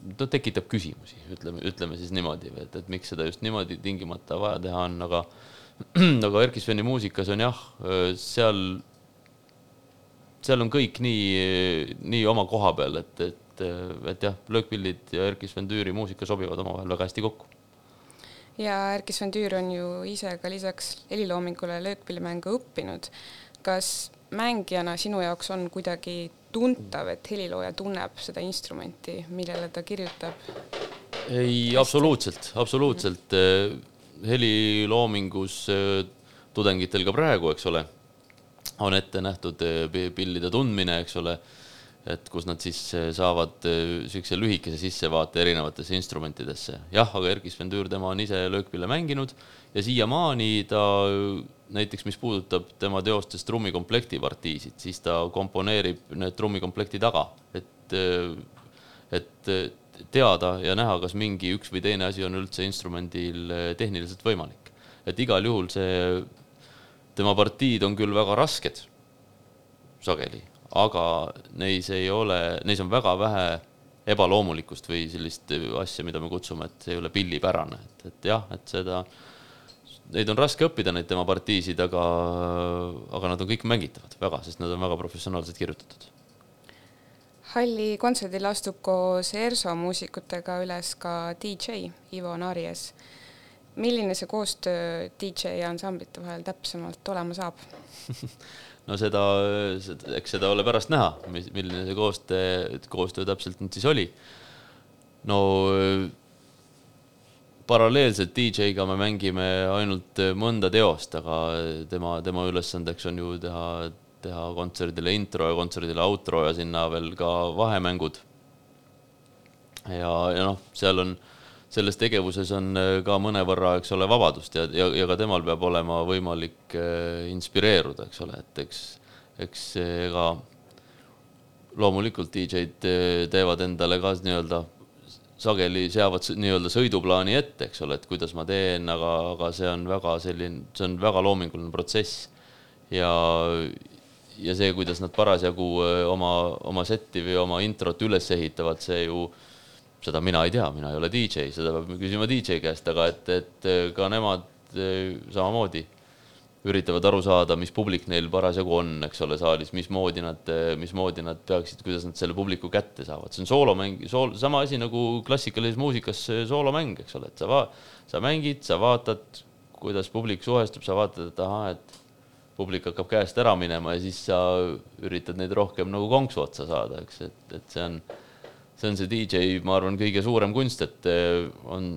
no tekitab küsimusi, ütleme, ütleme siis niimoodi, et, et miks seda just niimoodi tingimata vaja teha on, aga aga Erkki Sveni muusikas on jah, seal, seal on kõik nii, nii oma koha peal, et, et, et jah, löökpillid ja Erkki Sven Tüüri muusika sobivad omavahel väga hästi kokku. ja Erkki Sven Tüür on ju ise ka lisaks heliloomingule löökpillimängu õppinud. kas mängijana sinu jaoks on kuidagi tuntav, et helilooja tunneb seda instrumenti, millele ta kirjutab? ei, absoluutselt, absoluutselt mm. heliloomingus äh, tudengitel ka praegu, eks ole, on ette nähtud äh, pillide tundmine, eks ole, et kus nad siis saavad niisuguse lühikese sissevaate erinevatesse instrumentidesse. jah, aga Erkki Sven Tüür, tema on ise löökpille mänginud ja siiamaani ta näiteks, mis puudutab tema teostes trummikomplekti partiisid, siis ta komponeerib need trummikomplekti taga, et, et teada ja näha, kas mingi üks või teine asi on üldse instrumendil tehniliselt võimalik. et igal juhul see, tema partiid on küll väga rasked, sageli, aga neis ei ole, neis on väga vähe ebaloomulikkust või sellist asja, mida me kutsume, et see ei ole pillipärane, et, et jah, et seda neid on raske õppida, neid tema partiisid, aga, aga nad on kõik mängitavad väga, sest nad on väga professionaalselt kirjutatud. halli kontserdil astub koos ERSO muusikutega üles ka DJ Ivo Narjes. milline see koostöö DJ ja ansamblite vahel täpsemalt olema saab no seda, eks seda ole pärast näha, milline see koostöö, koostöö täpselt nüüd siis oli. no paralleelselt DJ-ga me mängime ainult äh, mõnda teost, aga tema, tema ülesandeks on ju teha, teha kontserdile intro ja kontserdile outro ja sinna veel ka vahemängud. ja, ja noh, seal on, selles tegevuses on äh, ka mõnevõrra, eks ole, vabadust ja, ja, ja ka temal peab olema võimalik äh, inspireeruda, eks ole, et eks, eks ega loomulikult DJ-d teevad endale ka nii-öelda sageli seavad nii-öelda sõiduplaani ette, eks ole, et kuidas ma teen, aga, aga see on väga selline, see on väga loominguline protsess. ja, ja see, kuidas nad parasjagu oma, oma setti või oma introt üles ehitavad, see ju, seda mina ei tea, mina ei ole DJ, seda peab küsima DJ käest, aga et, et ka nemad samamoodi üritavad aru saada, mis publik neil parasjagu on, eks ole, saalis, mismoodi nad, mismoodi nad peaksid, kuidas nad selle publiku kätte saavad, see on soolomäng, sool-, sama asi nagu klassikalises muusikas soolomäng, eks ole, et sa va-, sa mängid, sa vaatad, kuidas publik suhestub, sa vaatad, et ahah, et publik hakkab käest ära minema ja siis sa üritad neid rohkem nagu konksu otsa saada, eks, et, et see on, see on see DJ, ma arvan, kõige suurem kunst, et on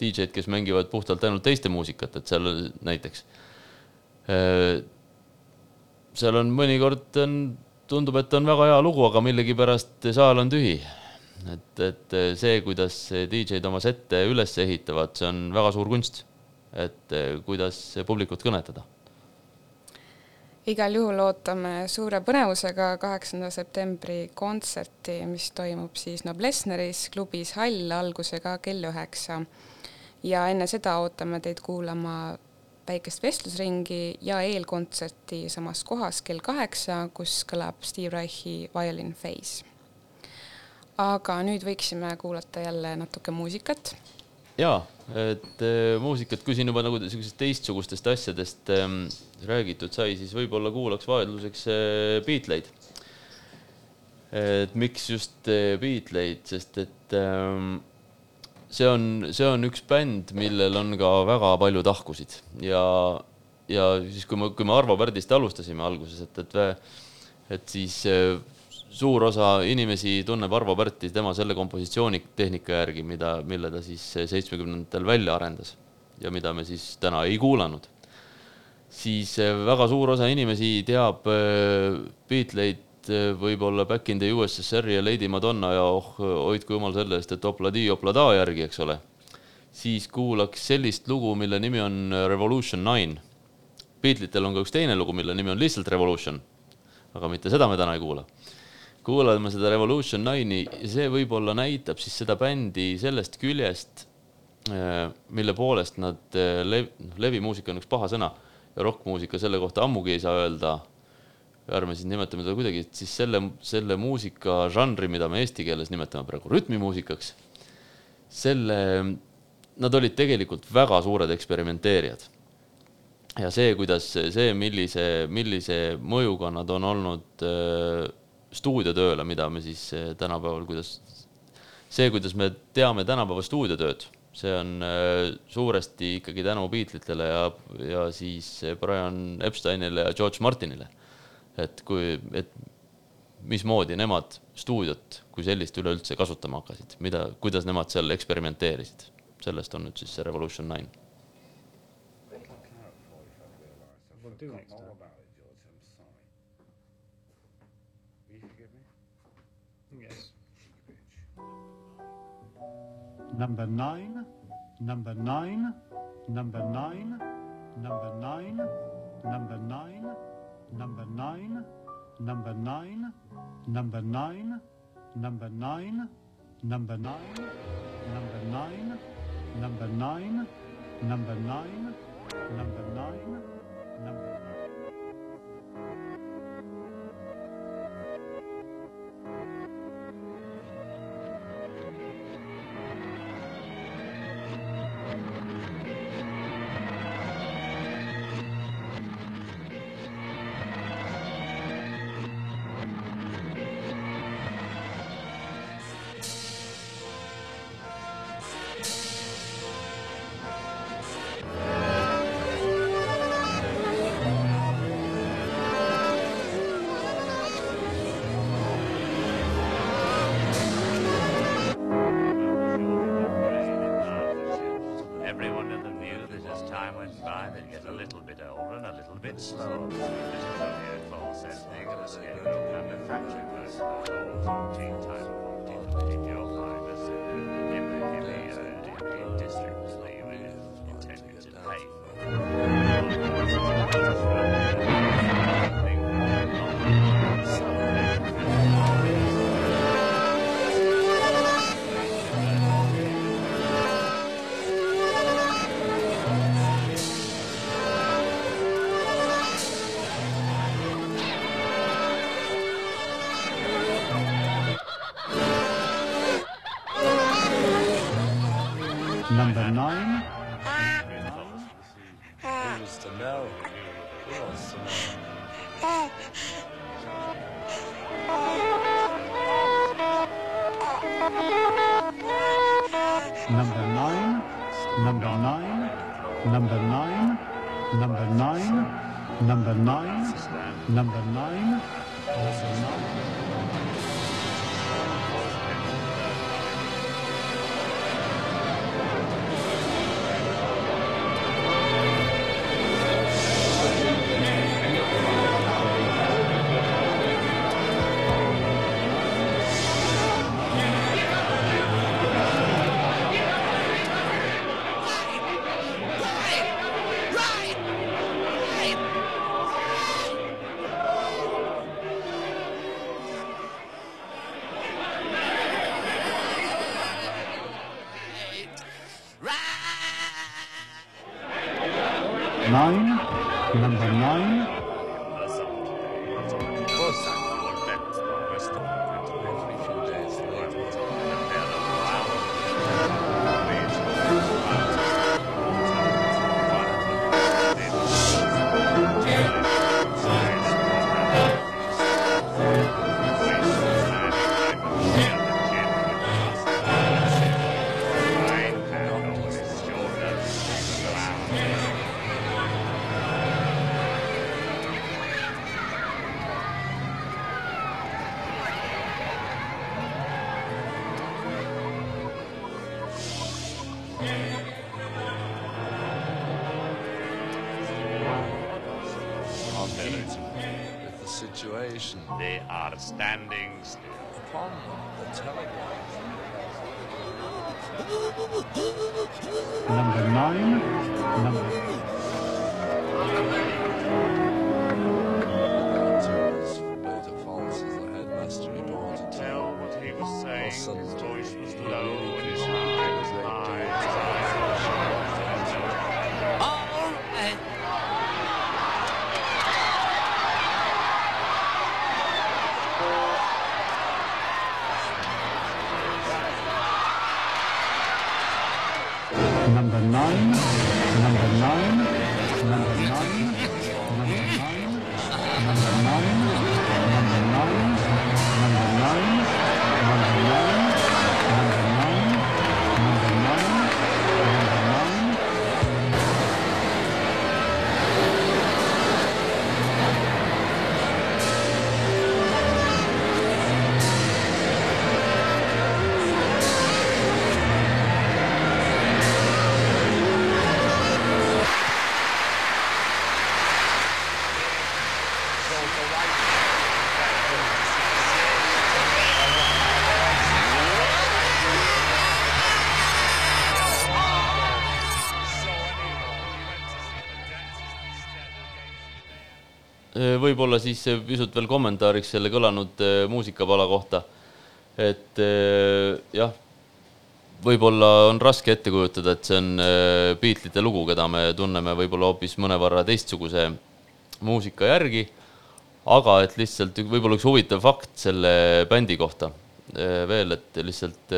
DJ-d, kes mängivad puhtalt ainult teiste muusikat, et seal näiteks seal on mõnikord on, tundub, et on väga hea lugu, aga millegipärast saal on tühi. et, et see, kuidas DJ-d oma sette üles ehitavad, see on väga suur kunst. et kuidas publikut kõnetada igal juhul ootame suure põnevusega kaheksanda septembri kontserti, mis toimub siis Noblessneris klubis Hall algusega kell üheksa. ja enne seda ootame teid kuulama väikest vestlusringi ja eelkontserti samas kohas kell kaheksa, kus kõlab Steve Reichi Violin Phase. aga nüüd võiksime kuulata jälle natuke muusikat. ja, et äh, muusikat, kui siin juba nagu niisugustest teistsugustest asjadest ähm, räägitud sai, siis võib-olla kuulaks vaidluseks äh, Beatleid. et miks just äh, Beatleid, sest et ähm, see on, see on üks bänd, millel on ka väga palju tahkusid ja, ja siis, kui me, kui me Arvo Pärdist alustasime alguses, et, et, et siis eh, suur osa inimesi tunneb Arvo Pärti tema selle kompositsioonitehnika järgi, mida, mille ta siis seitsmekümnendatel välja arendas ja mida me siis täna ei kuulanud. siis eh, väga suur osa inimesi teab eh, Beatleid et eh, võib-olla Back in the USSR ja Lady Madonna ja oh, hoidku jumal selle eest, et opladi oplada järgi, eks ole. siis kuulaks sellist lugu, mille nimi on Revolution Nine. Beatlitel on ka üks teine lugu, mille nimi on lihtsalt Revolution. aga mitte seda me täna ei kuula. kuulame seda Revolution Nine'i ja see võib-olla näitab siis seda bändi sellest küljest, eh, mille poolest nad eh, lev-, levimuusika on üks paha sõna ja rokkmuusika selle kohta ammugi ei saa öelda ärme siis nimetame teda kuidagi, siis selle, selle muusika žanri, mida me eesti keeles nimetame praegu rütmimuusikaks, selle, nad olid tegelikult väga suured eksperimenteerijad. ja see, kuidas see, millise, millise mõjuga nad on olnud äh, stuudiotööle, mida me siis äh, tänapäeval, kuidas, see, kuidas me teame tänapäeva stuudiotööd see on äh, suuresti ikkagi tänu Beatlesitele ja, ja siis Brian Epsteinile ja George Martinile. Et kui, et mismoodi nemad stuudiot kui sellist üleüldse kasutama hakkasid, mida, kuidas nemad seal eksperimenteerisid, sellest on nüüd siis see Revolution nine. number nine, number nine, number nine, number nine, number nine, number nine, number nine, number nine, number nine, number nine, number nine, number nine, number nine, number nine, number Everyone Yes. They are standing still. upon the telegraph. number nine, number võib-olla siis pisut veel kommentaariks selle kõlanud eh, muusikapala kohta. et jah, võib-olla on raske ette kujutada, et see on Beatlesite lugu, keda me tunneme võib-olla hoopis mõnevõrra teistsuguse muusika järgi. aga et lihtsalt võib-olla üks huvitav fakt selle bändi kohta veel, et lihtsalt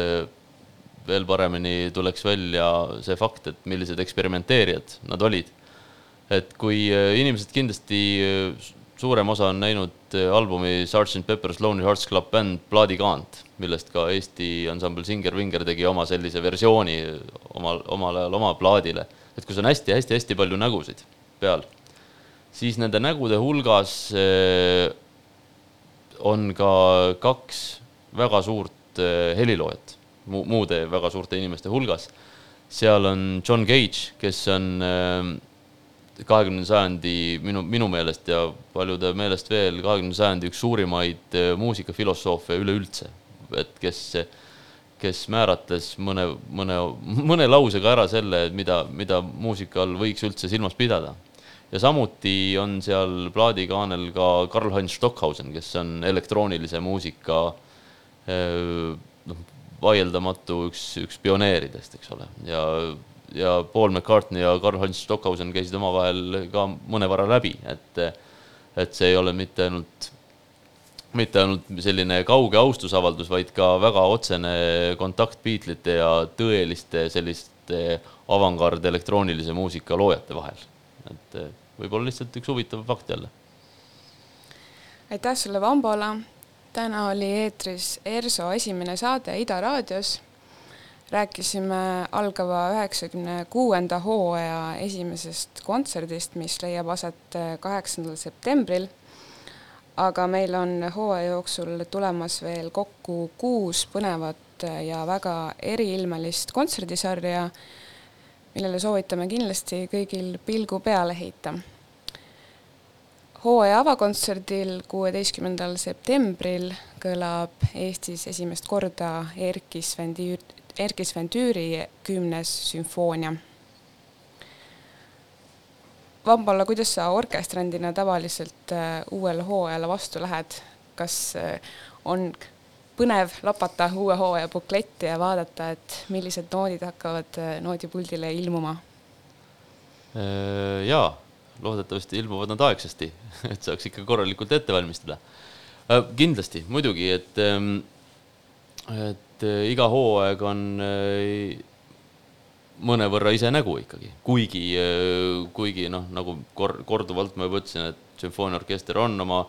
veel paremini tuleks välja see fakt, et millised eksperimenteerijad nad olid et kui äh, inimesed kindlasti äh, suurem osa on näinud äh, albumi Sgt Pepper's Lonely Hearts Club Band plaadikaant, millest ka Eesti ansambel Singer Vinger tegi oma sellise versiooni omal, omal ajal oma plaadile. et kus on hästi-hästi-hästi palju nägusid peal, siis nende nägude hulgas on ka kaks väga suurt heliloojat mu muude väga suurte inimeste hulgas. seal on John Cage, kes on kahekümnenda sajandi minu, minu meelest ja paljude meelest veel kahekümnenda sajandi üks suurimaid äh, muusikafilosoofe üleüldse. et kes, kes määratles mõne, mõne, mõne lausega ära selle, mida, mida muusika all võiks üldse silmas pidada. ja samuti on seal plaadikaanel ka Karl-Heinz Stockhausen, kes on elektroonilise muusika äh, noh, vaieldamatu üks, üks pioneeridest, eks ole, ja ja Paul McCartney ja Karl-Heinz Stockhausen käisid omavahel ka mõnevõrra läbi, et, et see ei ole mitte ainult, mitte ainult selline kauge austusavaldus, vaid ka väga otsene kontakt Beatlesite ja tõeliste selliste avangard elektroonilise muusika loojate vahel. et võib-olla lihtsalt üks huvitav fakt jälle. aitäh sulle, Vambola. täna oli eetris ERSO esimene saade Ida raadios rääkisime algava üheksakümne kuuenda hooaja esimesest kontserdist, mis leiab aset äh, kaheksandal septembril. aga meil on hooaja jooksul tulemas veel kokku kuus põnevat ja väga eriilmelist kontserdisarja, millele soovitame kindlasti kõigil pilgu peale heita hooaja avakontserdil, kuueteistkümnendal septembril kõlab Eestis esimest korda Erkki Sven Erkki Sven Tüüri kümnes sümfoonia. Vambala, kuidas sa orkestrandina tavaliselt äh, uuele hooajale vastu lähed, kas äh, on põnev lapata uue hooaja bukletti ja vaadata, et millised noodid hakkavad äh, noodipuldile ilmuma? jaa, loodetavasti ilmuvad nad aegsasti, et saaks ikka korralikult ette valmistada. kindlasti, muidugi, et, ähm, et et äh, iga hooaeg on äh, mõnevõrra ise nägu ikkagi, kuigi, äh, kuigi noh, nagu kor-, korduvalt ma juba ütlesin, et sümfooniaorkester on oma,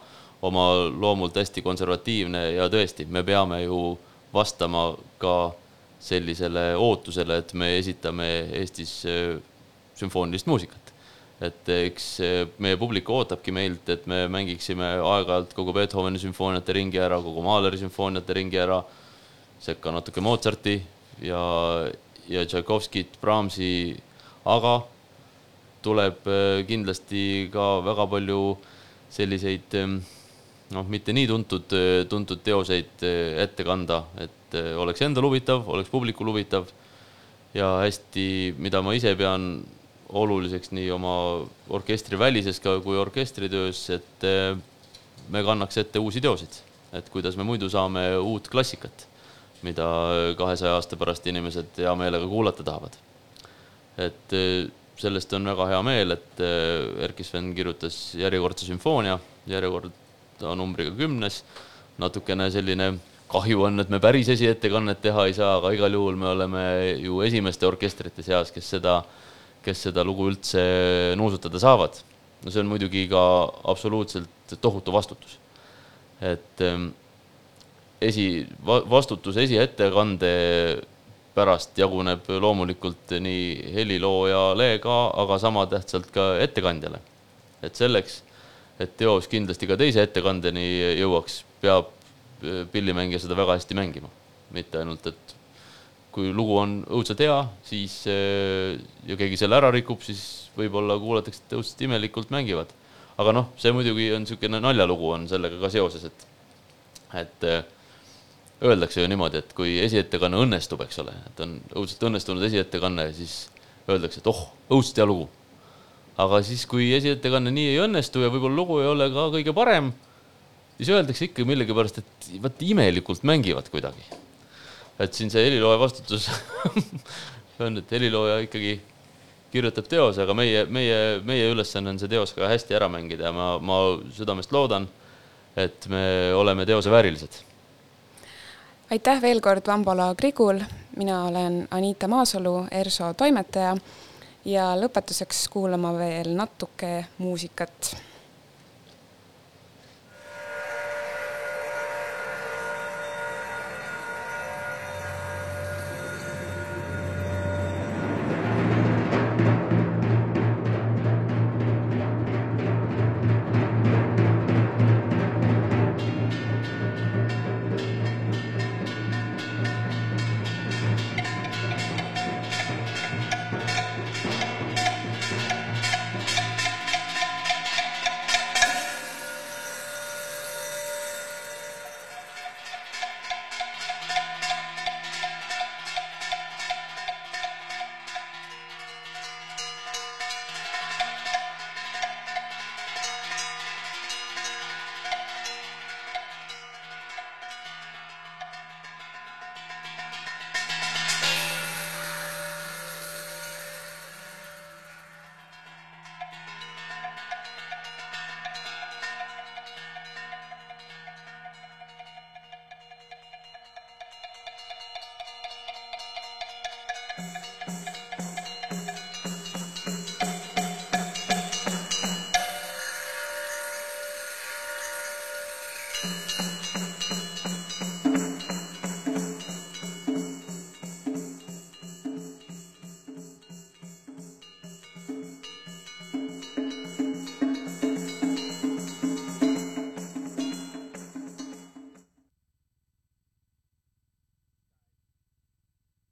oma loomult hästi konservatiivne ja tõesti, me peame ju vastama ka sellisele ootusele, et me esitame Eestis sümfoonilist muusikat. et eks meie publik ootabki meilt, et me mängiksime aeg-ajalt kogu Beethoveni sümfooniate ringi ära, kogu Mahleri sümfooniate ringi ära sekka natuke Mozarti ja, ja Tšaikovskit, Brahmsi, aga tuleb äh, kindlasti ka väga palju selliseid ähm, noh, mitte nii tuntud, äh, tuntud teoseid äh, ette kanda, et oleks endal huvitav, oleks publikul huvitav ja hästi, mida ma ise pean oluliseks nii oma orkestrivälises ka kui orkestritöös, et me kannaks ette uusi teoseid, et kuidas me muidu saame uut klassikat mida kahesaja aasta pärast inimesed hea meelega kuulata tahavad. et eh, sellest on väga hea meel, et eh, Erkki Sven kirjutas järjekordse sümfoonia, järjekord numbriga kümnes, natukene selline kahju on, et me päris esiettekannet teha ei saa, aga igal juhul me oleme ju esimeste orkestrite seas, kes seda kes seda lugu üldse nuusutada saavad. no see on muidugi ka absoluutselt tohutu vastutus. et ähm, esi, vastutus esiettekande pärast jaguneb loomulikult nii heliloojale ka, aga sama tähtsalt ka ettekandjale. et selleks, et teos kindlasti ka teise ettekandeni jõuaks, peab äh, pillimängija seda väga hästi mängima. mitte ainult, et kui lugu on õudselt hea, siis äh, ja keegi selle ära rikub, siis võib-olla kuulatakse, et õudselt imelikult mängivad. aga noh, see muidugi on niisugune naljalugu on sellega ka seoses, et, et äh, öeldakse ju niimoodi, et kui esiettekanne õnnestub, eks ole, et on õudselt õnnestunud esiettekanne, siis öeldakse, et oh, õudselt hea lugu aga siis, kui esiettekanne nii ei õnnestu ja võib-olla lugu ei ole ka kõige parem, siis öeldakse ikka millegipärast, et vot imelikult mängivad kuidagi. et siin see helilooja vastutus on, et helilooja ikkagi kirjutab teose, aga meie, meie, meie ülesanne on see teos ka hästi ära mängida ja ma, ma südamest loodan, et me oleme teose väärilised. Aitäh veel kord Vambola Grigul, mina olen Anita Maasalu, ERSO toimetaja. Ja lõpetuseks kuulama veel natuke muusikat